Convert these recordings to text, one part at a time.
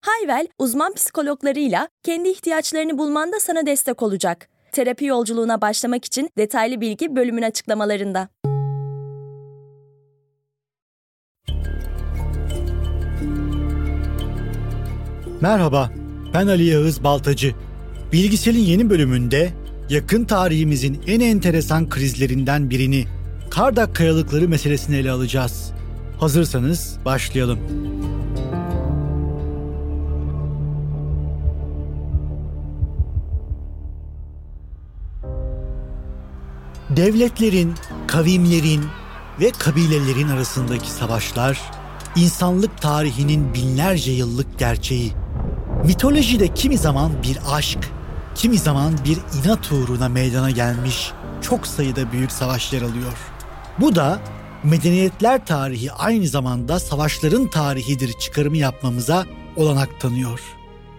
Hayvel, uzman psikologlarıyla kendi ihtiyaçlarını bulmanda sana destek olacak. Terapi yolculuğuna başlamak için detaylı bilgi bölümün açıklamalarında. Merhaba, ben Ali Yağız Baltacı. Bilgisel'in yeni bölümünde yakın tarihimizin en enteresan krizlerinden birini, Kardak kayalıkları meselesini ele alacağız. Hazırsanız başlayalım. Devletlerin, kavimlerin ve kabilelerin arasındaki savaşlar insanlık tarihinin binlerce yıllık gerçeği. Mitolojide kimi zaman bir aşk, kimi zaman bir inat uğruna meydana gelmiş çok sayıda büyük savaşlar alıyor. Bu da medeniyetler tarihi aynı zamanda savaşların tarihidir çıkarımı yapmamıza olanak tanıyor.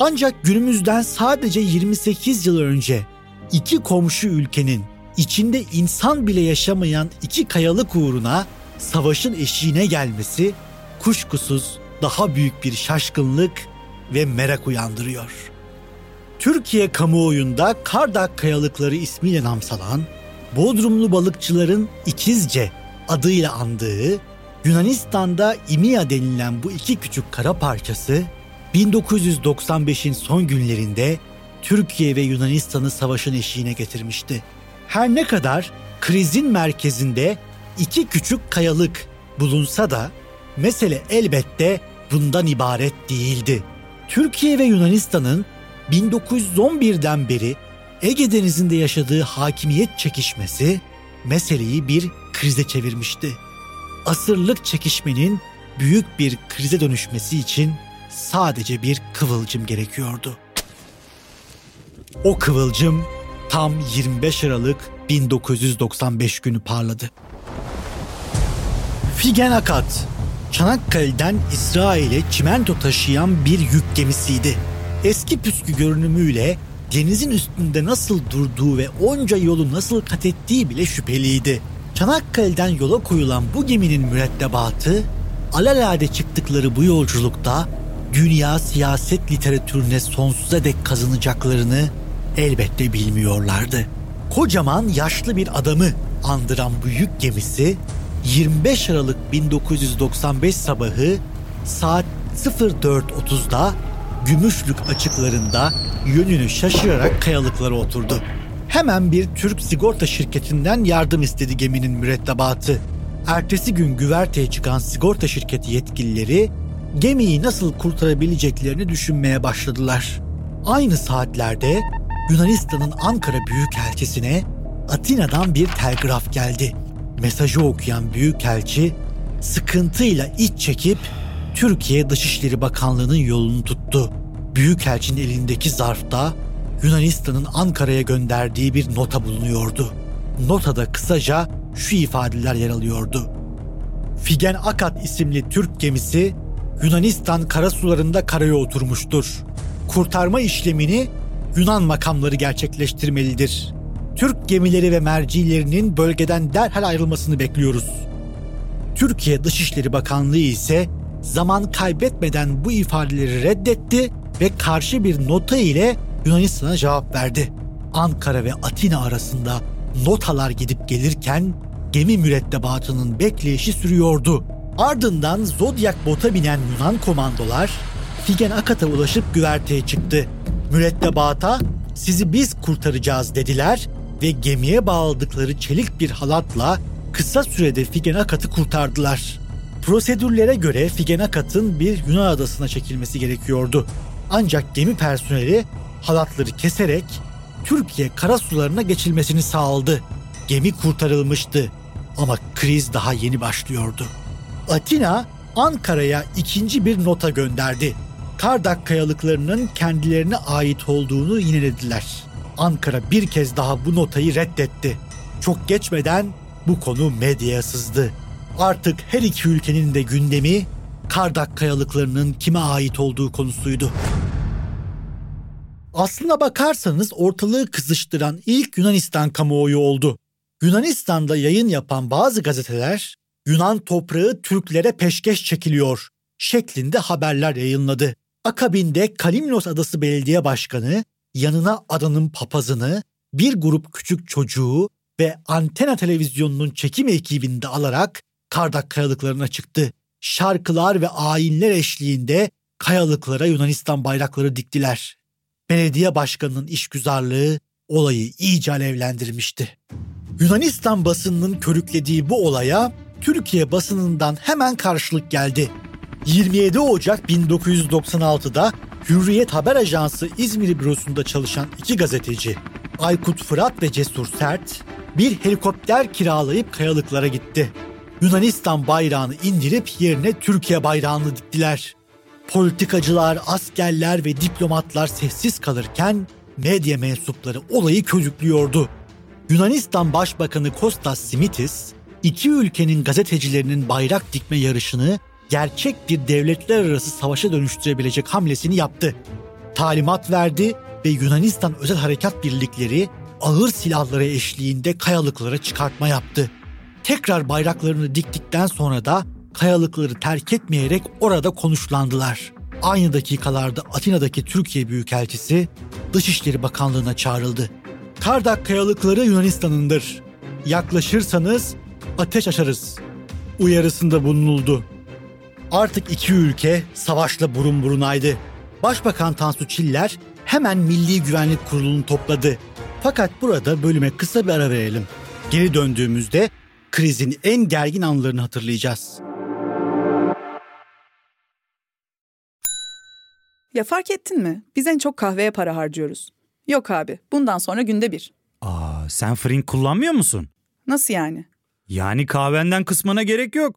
Ancak günümüzden sadece 28 yıl önce iki komşu ülkenin içinde insan bile yaşamayan iki kayalık uğruna savaşın eşiğine gelmesi kuşkusuz daha büyük bir şaşkınlık ve merak uyandırıyor. Türkiye kamuoyunda Kardak Kayalıkları ismiyle namsalan, Bodrumlu balıkçıların ikizce adıyla andığı Yunanistan'da İmia denilen bu iki küçük kara parçası 1995'in son günlerinde Türkiye ve Yunanistan'ı savaşın eşiğine getirmişti. Her ne kadar krizin merkezinde iki küçük kayalık bulunsa da mesele elbette bundan ibaret değildi. Türkiye ve Yunanistan'ın 1911'den beri Ege Denizi'nde yaşadığı hakimiyet çekişmesi meseleyi bir krize çevirmişti. Asırlık çekişmenin büyük bir krize dönüşmesi için sadece bir kıvılcım gerekiyordu. O kıvılcım tam 25 Aralık 1995 günü parladı. Figen Akat, Çanakkale'den İsrail'e çimento taşıyan bir yük gemisiydi. Eski püskü görünümüyle denizin üstünde nasıl durduğu ve onca yolu nasıl kat ettiği bile şüpheliydi. Çanakkale'den yola koyulan bu geminin mürettebatı, alalade çıktıkları bu yolculukta dünya siyaset literatürüne sonsuza dek kazanacaklarını elbette bilmiyorlardı. Kocaman yaşlı bir adamı andıran bu yük gemisi 25 Aralık 1995 sabahı saat 04.30'da Gümüşlük açıklarında yönünü şaşırarak kayalıklara oturdu. Hemen bir Türk sigorta şirketinden yardım istedi geminin mürettebatı. Ertesi gün güverteye çıkan sigorta şirketi yetkilileri gemiyi nasıl kurtarabileceklerini düşünmeye başladılar. Aynı saatlerde Yunanistan'ın Ankara Büyükelçisi'ne Atina'dan bir telgraf geldi. Mesajı okuyan Büyükelçi sıkıntıyla iç çekip Türkiye Dışişleri Bakanlığı'nın yolunu tuttu. Büyükelçinin elindeki zarfta Yunanistan'ın Ankara'ya gönderdiği bir nota bulunuyordu. Notada kısaca şu ifadeler yer alıyordu. Figen Akat isimli Türk gemisi Yunanistan karasularında karaya oturmuştur. Kurtarma işlemini Yunan makamları gerçekleştirmelidir. Türk gemileri ve mercilerinin bölgeden derhal ayrılmasını bekliyoruz. Türkiye Dışişleri Bakanlığı ise zaman kaybetmeden bu ifadeleri reddetti ve karşı bir nota ile Yunanistan'a cevap verdi. Ankara ve Atina arasında notalar gidip gelirken gemi mürettebatının bekleyişi sürüyordu. Ardından Zodiac bota binen Yunan komandolar Figen Akat'a ulaşıp güverteye çıktı. Mürettebata sizi biz kurtaracağız dediler ve gemiye bağladıkları çelik bir halatla kısa sürede Figen Akat'ı kurtardılar. Prosedürlere göre Figen Akat'ın bir Yunan adasına çekilmesi gerekiyordu. Ancak gemi personeli halatları keserek Türkiye karasularına geçilmesini sağladı. Gemi kurtarılmıştı ama kriz daha yeni başlıyordu. Atina Ankara'ya ikinci bir nota gönderdi. Kardak kayalıklarının kendilerine ait olduğunu yinelediler. Ankara bir kez daha bu notayı reddetti. Çok geçmeden bu konu medyaya sızdı. Artık her iki ülkenin de gündemi Kardak kayalıklarının kime ait olduğu konusuydu. Aslına bakarsanız ortalığı kızıştıran ilk Yunanistan kamuoyu oldu. Yunanistan'da yayın yapan bazı gazeteler Yunan toprağı Türklere peşkeş çekiliyor şeklinde haberler yayınladı. Akabinde Kalimnos Adası Belediye Başkanı yanına adanın papazını, bir grup küçük çocuğu ve antena televizyonunun çekim ekibinde alarak Kardak kayalıklarına çıktı. Şarkılar ve ayinler eşliğinde kayalıklara Yunanistan bayrakları diktiler. Belediye başkanının işgüzarlığı olayı iyice alevlendirmişti. Yunanistan basınının körüklediği bu olaya Türkiye basınından hemen karşılık geldi. 27 Ocak 1996'da Hürriyet Haber Ajansı İzmir bürosunda çalışan iki gazeteci Aykut Fırat ve Cesur Sert bir helikopter kiralayıp kayalıklara gitti. Yunanistan bayrağını indirip yerine Türkiye bayrağını diktiler. Politikacılar, askerler ve diplomatlar sessiz kalırken medya mensupları olayı körüklüyordu. Yunanistan Başbakanı Kostas Simitis, iki ülkenin gazetecilerinin bayrak dikme yarışını gerçek bir devletler arası savaşa dönüştürebilecek hamlesini yaptı. Talimat verdi ve Yunanistan Özel Harekat Birlikleri ağır silahları eşliğinde kayalıklara çıkartma yaptı. Tekrar bayraklarını diktikten sonra da kayalıkları terk etmeyerek orada konuşlandılar. Aynı dakikalarda Atina'daki Türkiye Büyükelçisi Dışişleri Bakanlığı'na çağrıldı. Kardak kayalıkları Yunanistan'ındır. Yaklaşırsanız ateş açarız. Uyarısında bulunuldu. Artık iki ülke savaşla burun burunaydı. Başbakan Tansu Çiller hemen Milli Güvenlik Kurulu'nu topladı. Fakat burada bölüme kısa bir ara verelim. Geri döndüğümüzde krizin en gergin anlarını hatırlayacağız. Ya fark ettin mi? Biz en çok kahveye para harcıyoruz. Yok abi, bundan sonra günde bir. Aa, sen Frink kullanmıyor musun? Nasıl yani? Yani kahvenden kısmına gerek yok.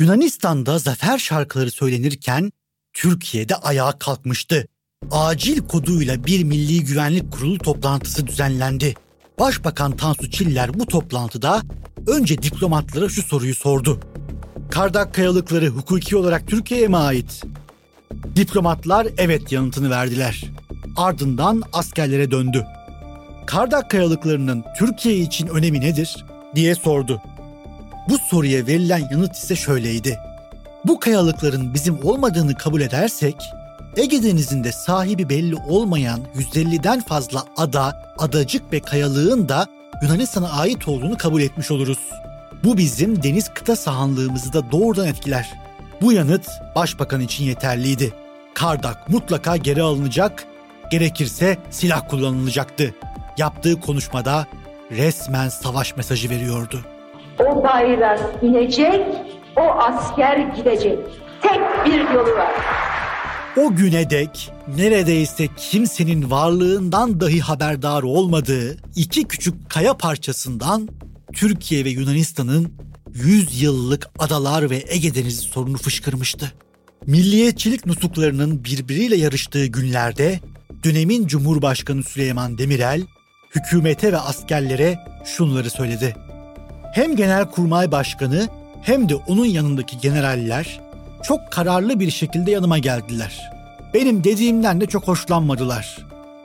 Yunanistan'da zafer şarkıları söylenirken Türkiye'de ayağa kalkmıştı. Acil koduyla bir Milli Güvenlik Kurulu toplantısı düzenlendi. Başbakan Tansu Çiller bu toplantıda önce diplomatlara şu soruyu sordu. Kardak kayalıkları hukuki olarak Türkiye'ye mi ait? Diplomatlar evet yanıtını verdiler. Ardından askerlere döndü. Kardak kayalıklarının Türkiye için önemi nedir diye sordu. Bu soruya verilen yanıt ise şöyleydi. Bu kayalıkların bizim olmadığını kabul edersek, Ege Denizi'nde sahibi belli olmayan 150'den fazla ada, adacık ve kayalığın da Yunanistan'a ait olduğunu kabul etmiş oluruz. Bu bizim deniz kıta sahanlığımızı da doğrudan etkiler. Bu yanıt başbakan için yeterliydi. Kardak mutlaka geri alınacak, gerekirse silah kullanılacaktı. Yaptığı konuşmada resmen savaş mesajı veriyordu. O bayrak inecek, o asker gidecek. Tek bir yolu var. O güne dek neredeyse kimsenin varlığından dahi haberdar olmadığı iki küçük kaya parçasından Türkiye ve Yunanistan'ın 100 yıllık adalar ve Ege Denizi sorunu fışkırmıştı. Milliyetçilik nutuklarının birbiriyle yarıştığı günlerde dönemin Cumhurbaşkanı Süleyman Demirel hükümete ve askerlere şunları söyledi. Hem Genelkurmay Başkanı hem de onun yanındaki generaller çok kararlı bir şekilde yanıma geldiler. Benim dediğimden de çok hoşlanmadılar.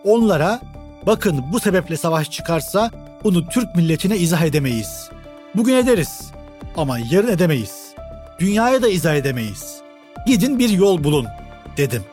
Onlara bakın bu sebeple savaş çıkarsa bunu Türk milletine izah edemeyiz. Bugün ederiz ama yarın edemeyiz. Dünyaya da izah edemeyiz. Gidin bir yol bulun dedim.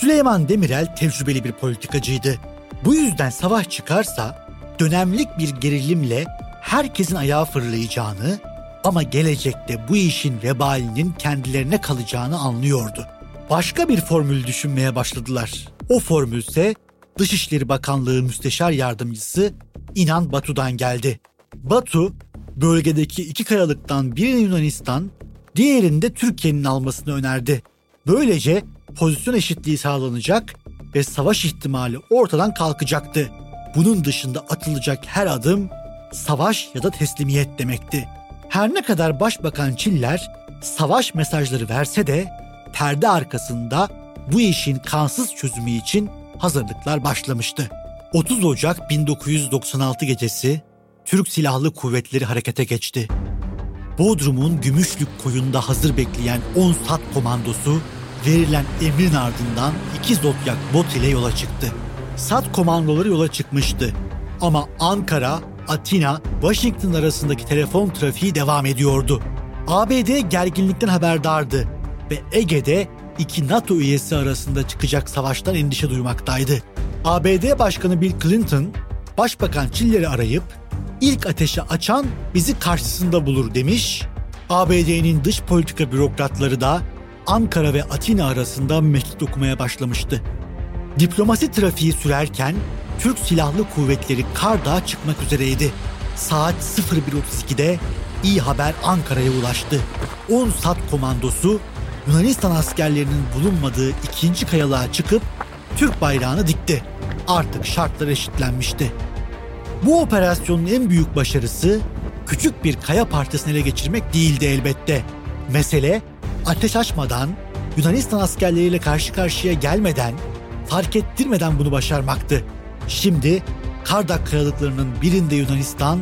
Süleyman Demirel tecrübeli bir politikacıydı. Bu yüzden savaş çıkarsa dönemlik bir gerilimle herkesin ayağı fırlayacağını ama gelecekte bu işin vebalinin kendilerine kalacağını anlıyordu. Başka bir formül düşünmeye başladılar. O formül ise Dışişleri Bakanlığı Müsteşar Yardımcısı İnan Batu'dan geldi. Batu, bölgedeki iki kayalıktan birini Yunanistan, diğerinde Türkiye'nin almasını önerdi. Böylece pozisyon eşitliği sağlanacak ve savaş ihtimali ortadan kalkacaktı. Bunun dışında atılacak her adım savaş ya da teslimiyet demekti. Her ne kadar Başbakan Çiller savaş mesajları verse de perde arkasında bu işin kansız çözümü için hazırlıklar başlamıştı. 30 Ocak 1996 gecesi Türk Silahlı Kuvvetleri harekete geçti. Bodrum'un Gümüşlük koyunda hazır bekleyen 10 SAT komandosu verilen emrin ardından iki Zodyak bot ile yola çıktı. SAT komandoları yola çıkmıştı. Ama Ankara, Atina, Washington arasındaki telefon trafiği devam ediyordu. ABD gerginlikten haberdardı ve Ege'de iki NATO üyesi arasında çıkacak savaştan endişe duymaktaydı. ABD Başkanı Bill Clinton, Başbakan Çiller'i arayıp ilk ateşi açan bizi karşısında bulur demiş. ABD'nin dış politika bürokratları da Ankara ve Atina arasında mektup okumaya başlamıştı. Diplomasi trafiği sürerken Türk Silahlı Kuvvetleri Kardağ'a çıkmak üzereydi. Saat 01.32'de iyi haber Ankara'ya ulaştı. 10 SAT komandosu Yunanistan askerlerinin bulunmadığı ikinci kayalığa çıkıp Türk bayrağını dikti. Artık şartlar eşitlenmişti. Bu operasyonun en büyük başarısı küçük bir kaya parçasını ele geçirmek değildi elbette. Mesele ateş açmadan, Yunanistan askerleriyle karşı karşıya gelmeden, fark ettirmeden bunu başarmaktı. Şimdi Kardak kayalıklarının birinde Yunanistan,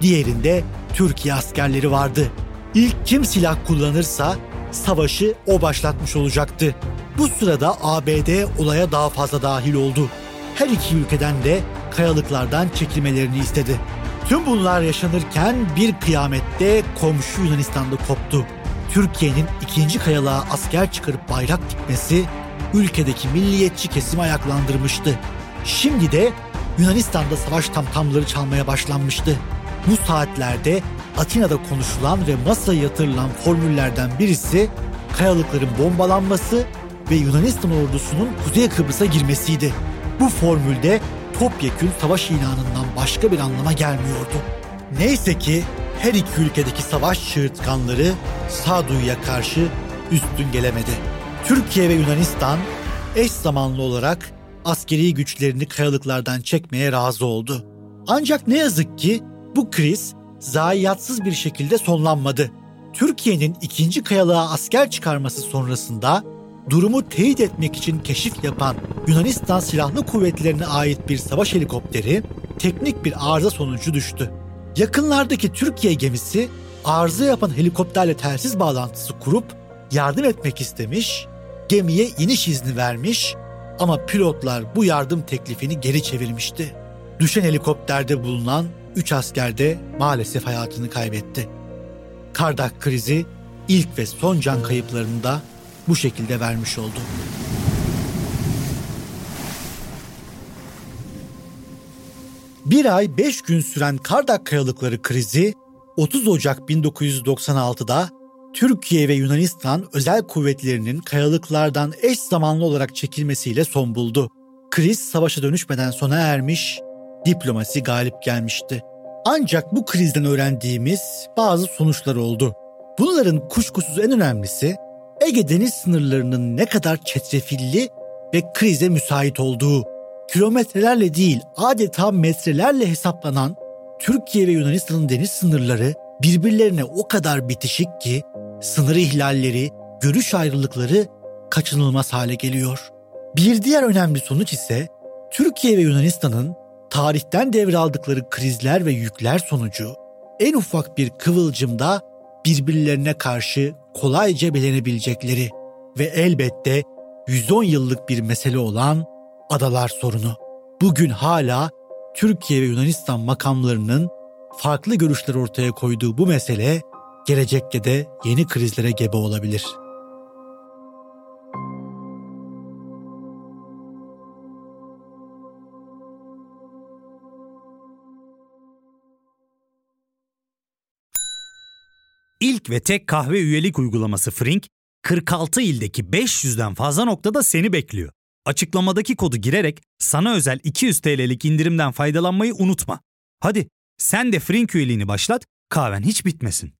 diğerinde Türkiye askerleri vardı. İlk kim silah kullanırsa savaşı o başlatmış olacaktı. Bu sırada ABD olaya daha fazla dahil oldu. Her iki ülkeden de kayalıklardan çekilmelerini istedi. Tüm bunlar yaşanırken bir kıyamette komşu Yunanistan'da koptu. Türkiye'nin ikinci kayalığa asker çıkarıp bayrak dikmesi ülkedeki milliyetçi kesimi ayaklandırmıştı. Şimdi de Yunanistan'da savaş tamtamları çalmaya başlanmıştı. Bu saatlerde Atina'da konuşulan ve masaya yatırılan formüllerden birisi kayalıkların bombalanması ve Yunanistan ordusunun Kuzey Kıbrıs'a girmesiydi. Bu formülde topyekün savaş ilanından başka bir anlama gelmiyordu. Neyse ki her iki ülkedeki savaş çığırtkanları sağduyuya karşı üstün gelemedi. Türkiye ve Yunanistan eş zamanlı olarak askeri güçlerini kayalıklardan çekmeye razı oldu. Ancak ne yazık ki bu kriz zayiatsız bir şekilde sonlanmadı. Türkiye'nin ikinci kayalığa asker çıkarması sonrasında durumu teyit etmek için keşif yapan Yunanistan Silahlı Kuvvetlerine ait bir savaş helikopteri teknik bir arıza sonucu düştü. Yakınlardaki Türkiye gemisi arıza yapan helikopterle telsiz bağlantısı kurup yardım etmek istemiş, gemiye iniş izni vermiş ama pilotlar bu yardım teklifini geri çevirmişti. Düşen helikopterde bulunan 3 asker de maalesef hayatını kaybetti. Kardak krizi ilk ve son can kayıplarını da bu şekilde vermiş oldu. Bir ay beş gün süren Kardak kayalıkları krizi 30 Ocak 1996'da Türkiye ve Yunanistan özel kuvvetlerinin kayalıklardan eş zamanlı olarak çekilmesiyle son buldu. Kriz savaşa dönüşmeden sona ermiş, diplomasi galip gelmişti. Ancak bu krizden öğrendiğimiz bazı sonuçlar oldu. Bunların kuşkusuz en önemlisi Ege deniz sınırlarının ne kadar çetrefilli ve krize müsait olduğu. Kilometrelerle değil adeta metrelerle hesaplanan Türkiye ve Yunanistan'ın deniz sınırları birbirlerine o kadar bitişik ki sınır ihlalleri, görüş ayrılıkları kaçınılmaz hale geliyor. Bir diğer önemli sonuç ise Türkiye ve Yunanistan'ın tarihten devraldıkları krizler ve yükler sonucu en ufak bir kıvılcımda birbirlerine karşı kolayca belenebilecekleri ve elbette 110 yıllık bir mesele olan adalar sorunu. Bugün hala Türkiye ve Yunanistan makamlarının farklı görüşler ortaya koyduğu bu mesele gelecekte de yeni krizlere gebe olabilir. İlk ve tek kahve üyelik uygulaması Frink, 46 ildeki 500'den fazla noktada seni bekliyor. Açıklamadaki kodu girerek sana özel 200 TL'lik indirimden faydalanmayı unutma. Hadi sen de Frink üyeliğini başlat, kahven hiç bitmesin.